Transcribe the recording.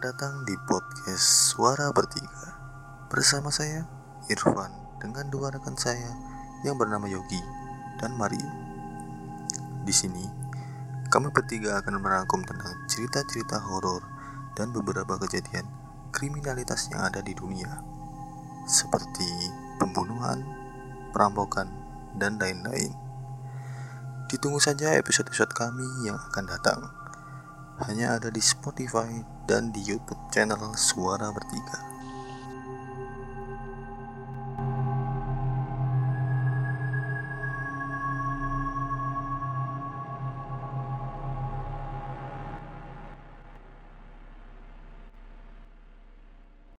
datang di podcast Suara Bertiga. Bersama saya, Irfan Dengan dua rekan saya yang bernama Yogi dan Mario. Di sini, kami bertiga akan merangkum tentang cerita-cerita horor Dan beberapa kejadian kriminalitas yang ada di dunia Seperti pembunuhan, perampokan, dan lain-lain. Ditunggu saja episode-episode kami yang akan datang. Hanya ada di Spotify dan di YouTube channel Suara Bertiga.